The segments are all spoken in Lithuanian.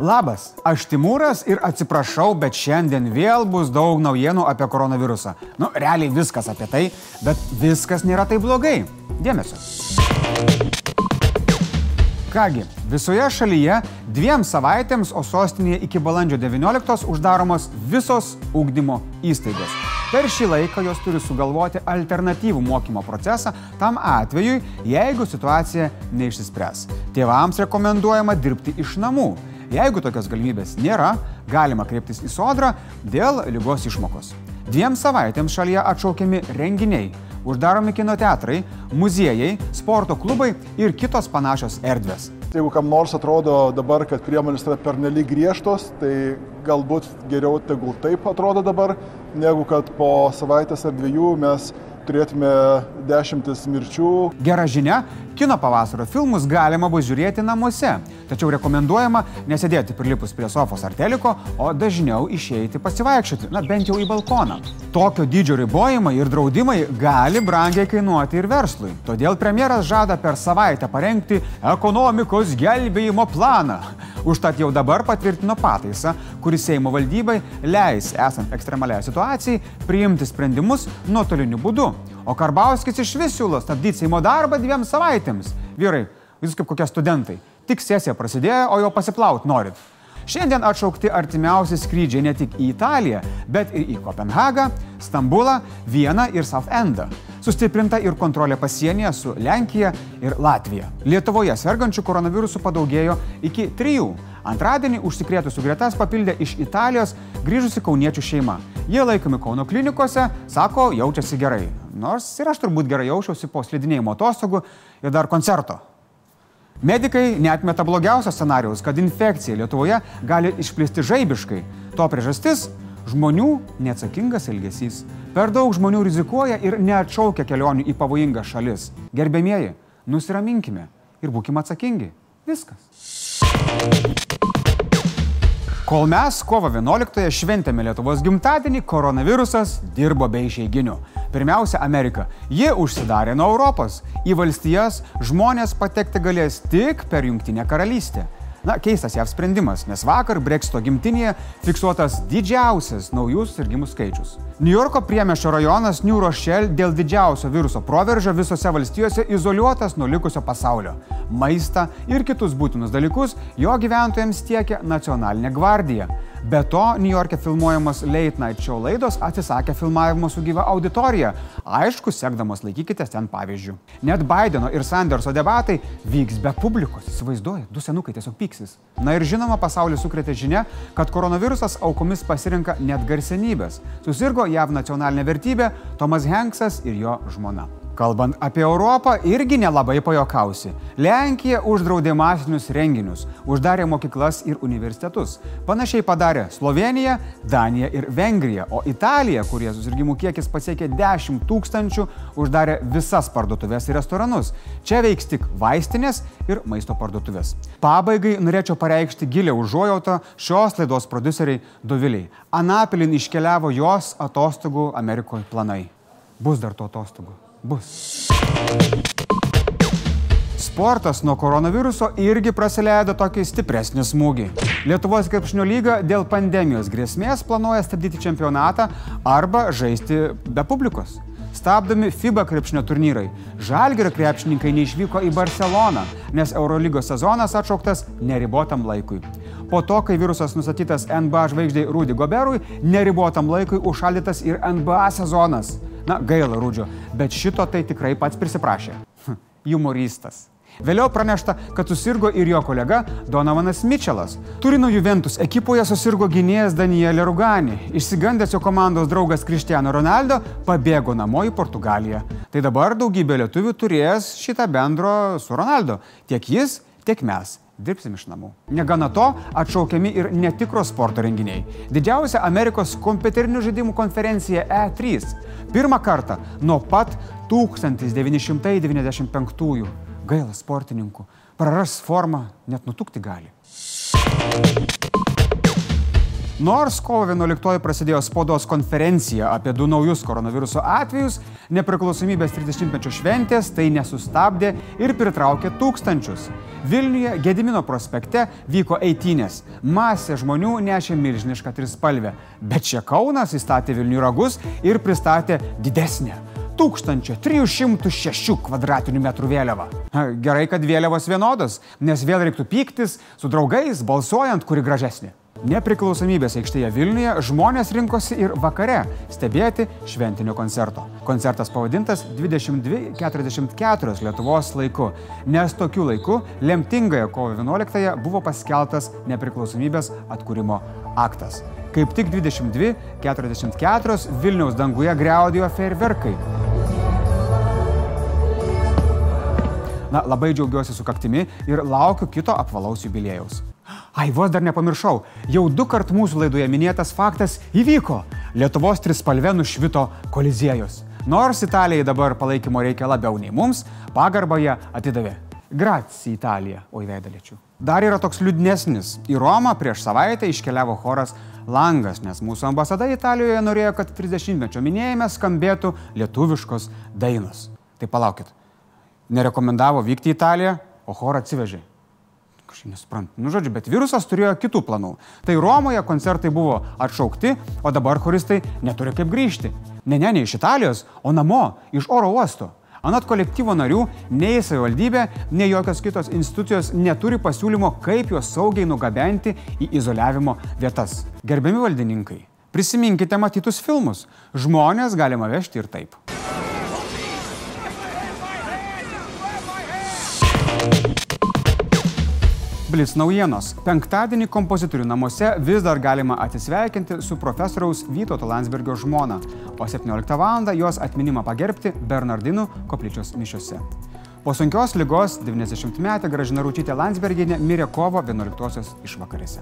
Labas, aš Timūras ir atsiprašau, bet šiandien vėl bus daug naujienų apie koronavirusą. Nu, realiai viskas apie tai, bet viskas nėra taip blogai. Dėmesio. Kągi, visoje šalyje dviem savaitėms, o sostinėje iki balandžio 19 uždaromos visos ugdymo įstaigos. Per šį laiką jos turi sugalvoti alternatyvų mokymo procesą tam atvejui, jeigu situacija neišsispręs. Tėvams rekomenduojama dirbti iš namų Jeigu tokios galimybės nėra, galima kreiptis į sodrą dėl lygos išmokos. Dviem savaitėms šalyje atšaukiami renginiai, uždaromi kino teatrai, muziejai, sporto klubai ir kitos panašios erdvės. Jeigu kam nors atrodo dabar, kad priemonės yra pernelyg griežtos, tai galbūt geriau tegul taip atrodo dabar, negu kad po savaitės ar dviejų mes turėtume dešimtis mirčių. Gera žinia, kino pavasario filmus galima bus žiūrėti namuose, tačiau rekomenduojama nesėdėti prilipus prie sofos ar teliko, o dažniau išeiti pasivaikščioti, na bent jau į balkoną. Tokio dydžio ribojimai ir draudimai gali brangiai kainuoti ir verslui. Todėl premjeras žada per savaitę parengti ekonomikos gelbėjimo planą. Užtat jau dabar patvirtino pataisą, kuris Seimo valdybai leis, esant ekstremaliai situacijai, priimti sprendimus nuotoliniu būdu. O Karbauskis iš vis siūlo stabdyti Seimo darbą dviem savaitėms. Vyrai, jūs kaip kokie studentai. Tik sesija prasidėjo, o jau pasiplaut norit. Šiandien atšaukti artimiausi skrydžiai ne tik į Italiją, bet ir į Kopenhagą, Stambulą, Vieną ir Southendą. Sustiprinta ir kontrolė pasienyje su Lenkija ir Latvija. Lietuvoje sergančių koronavirusų padaugėjo iki trijų. Antradienį užsikrėtusių gretas papildė iš Italijos grįžusi kauniečių šeima. Jie laikomi Kauno klinikose, sako, jaučiasi gerai. Nors ir aš turbūt gerai jaučiausi po slidinėjimo atostogų ir dar koncerto. Medikai netmeta blogiausio scenarijaus, kad infekcija Lietuvoje gali išplisti žaibiškai. To priežastis - žmonių neatsakingas elgesys. Per daug žmonių rizikuoja ir neatšaukia kelionių į pavojingas šalis. Gerbėmieji, nusiraminkime ir būkime atsakingi. Viskas. Kol mes kovo 11-ąją šventėme Lietuvos gimtadienį, koronavirusas dirbo be išeiginių. Pirmiausia, Amerika. Ji užsidarė nuo Europos. Į valstijas žmonės patekti galės tik per Junktinę karalystę. Na, keistas JAV sprendimas, nes vakar Brexito gimtinėje fiksuotas didžiausias naujų susirgymų skaičius. New Yorko priemešio rajonas New Rochelle dėl didžiausio viruso proveržio visose valstijose izoliuotas nuo likusio pasaulio. Maistą ir kitus būtinus dalykus jo gyventojams tiekia nacionalinė gvardija. Be to, New York'e filmuojamos Late Night Show laidos atsisakė filmavimo su gyva auditorija. Aišku, sekdamos laikykitės ten pavyzdžių. Net Bideno ir Sanderso debatai vyks be publikos. Įsivaizduoju, du senukai tiesiog pyksis. Na ir žinoma, pasaulį sukrėtė žinia, kad koronavirusas aukomis pasirinka net garsenybės. Susirgo JAV nacionalinė vertybė Tomas Hanksas ir jo žmona. Kalbant apie Europą, irgi nelabai pajokausi. Lenkija uždraudė masinius renginius, uždarė mokyklas ir universitetus. Panašiai padarė Slovenija, Danija ir Vengrija, o Italija, kurie susirgymų kiekis pasiekė 10 tūkstančių, uždarė visas parduotuvės ir restoranus. Čia veiks tik vaistinės ir maisto parduotuvės. Pabaigai norėčiau pareikšti gilę užuojautą šios laidos produceriai Doviliai. Anapilin iškeliavo jos atostogų Amerikoje planai. Bus dar to atostogų bus. Sportas nuo koronaviruso irgi praleido tokį stipresnį smūgį. Lietuvos krepšinio lyga dėl pandemijos grėsmės planuoja stabdyti čempionatą arba žaisti be publikos. Stabdomi FIBA krepšinio turnyrai. Žalgerio krepšininkai neišvyko į Barceloną, nes Eurolygos sezonas atšauktas neribotam laikui. Po to, kai virusas nustatytas NBA žvaigždžiai Rudy Goberui, neribotam laikui užšaldytas ir NBA sezonas. Na, gaila Rūdžio, bet šito tai tikrai pats prisiprašė. Hm, Humoristas. Vėliau pranešta, kad susirgo ir jo kolega Donovanas Mitčelas. Turino Juventus ekipoje susirgo gynėjas Danielė Rugani. Išsigandęs jo komandos draugas Cristiano Ronaldo pabėgo namo į Portugaliją. Tai dabar daugybė lietuvių turės šitą bendro su Ronaldo. Tiek jis, tiek mes dirbsim iš namų. Negana to, atšaukiami ir netikros sporto renginiai. Didžiausia Amerikos kompiuterinių žaidimų konferencija E3. Pirmą kartą nuo pat 1995-ųjų. Gaila sportininkų. Praras formą, net nutukti gali. Nors kovo 11 prasidėjo spaudos konferencija apie du naujus koronaviruso atvejus, nepriklausomybės 30-mečio šventės tai nesustabdė ir pritraukė tūkstančius. Vilniuje Gedimino prospekte vyko eitynės. Masė žmonių nešė milžinišką trispalvę, bet čia Kaunas įstatė Vilnių ragus ir pristatė didesnę 1306 kvadratinių metrų vėliava. Gerai, kad vėliavos vienodos, nes vėl reiktų pyktis su draugais, balsuojant, kuri gražesnė. Nepriklausomybės aikštėje Vilniuje žmonės rinkosi ir vakare stebėti šventinio koncerto. Koncertas pavadintas 2244 Lietuvos laiku, nes tokiu laiku lemtingąją kovo 11-ąją buvo paskeltas nepriklausomybės atkūrimo aktas. Kaip tik 22.44 Vilniaus danguje greudėjo fejerverkai. Na, labai džiaugiuosi su kaktimi ir laukiu kito apvalaus jubilėjaus. Ai, vos dar nepamiršau, jau du kart mūsų laidoje minėtas faktas įvyko. Lietuvos trispalvė nušvito koliziejus. Nors Italijai dabar palaikymo reikia labiau nei mums, pagarbą ją atidavė. Gracija Italija, oi veidalėčių. Dar yra toks liūdnesnis. Į Romą prieš savaitę iškeliavo choras Langas, nes mūsų ambasada Italijoje norėjo, kad 30-mečio minėjime skambėtų lietuviškos dainos. Tai palaukit. Nerekomendavo vykti į Italiją, o chorą atsivežė kažkaip nesuprantu. Nu, žodžiu, bet virusas turėjo kitų planų. Tai Romoje koncertai buvo atšaukti, o dabar choristai neturi kaip grįžti. Ne, ne, ne iš Italijos, o namo, iš oro uosto. Anot kolektyvo narių, nei savivaldybė, nei jokios kitos institucijos neturi pasiūlymo, kaip juos saugiai nugabenti į izoliavimo vietas. Gerbiami valdininkai, prisiminkite matytus filmus. Žmonės galima vežti ir taip. Blitz naujienos. Penktadienį kompozitorių namuose vis dar galima atsisveikinti su profesoriaus Vytauto Landsbergio žmona, o 17 val. jos atminimą pagerbti Bernardinų koplyčios mišiuose. Po sunkios lygos 90-metė Gražina Rūčytė Landsberginė mirė kovo 11-osios išvakarėse.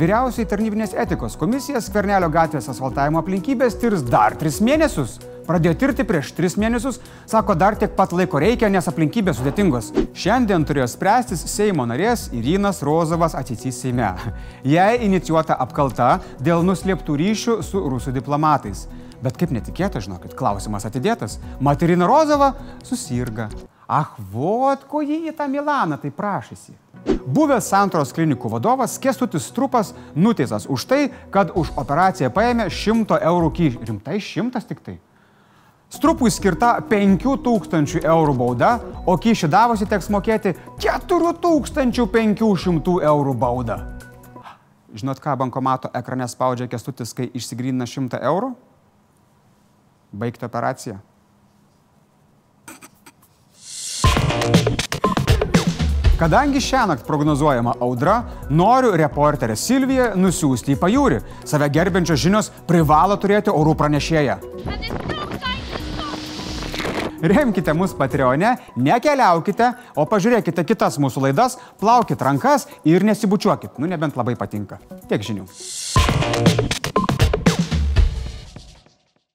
Vyriausiai tarnybinės etikos komisija Skvernelio gatvės asfaltavimo aplinkybės tirs dar 3 mėnesius. Pradėjo tirti prieš tris mėnesius, sako, dar tiek pat laiko reikia, nes aplinkybės sudėtingos. Šiandien turėjo spręstis Seimo narės Irinas Rozovas atsisys Seime. Jai inicijuota apkalta dėl nuslėptų ryšių su rusų diplomatais. Bet kaip netikėta, žinokit, klausimas atidėtas. Materina Rozova susirga. Ach, vot, ko jį į tą Milaną tai prašysi. Buvęs Santros klinikų vadovas Kestutis Strupas nuteisas už tai, kad už operaciją paėmė 100 eurų kyšį. Rimtai šimtas tik tai. Strupui skirta 5000 eurų bauda, o kyšį davusi teks mokėti 4500 eurų baudą. Žinot, ką bankomato ekrane spaudžia kestutis, kai išsigrįna 100 eurų? Baigti operaciją. Kadangi šią naktį prognozuojama audra, noriu reporterę Silviją nusiųsti į pajūrį. Save gerbiančios žinios privalo turėti orų pranešėją. Remkite mus Patreone, nekeliaukite, o pažiūrėkite kitas mūsų laidas, plaukit rankas ir nesibučiuokit, nu nebent labai patinka. Tiek žinių.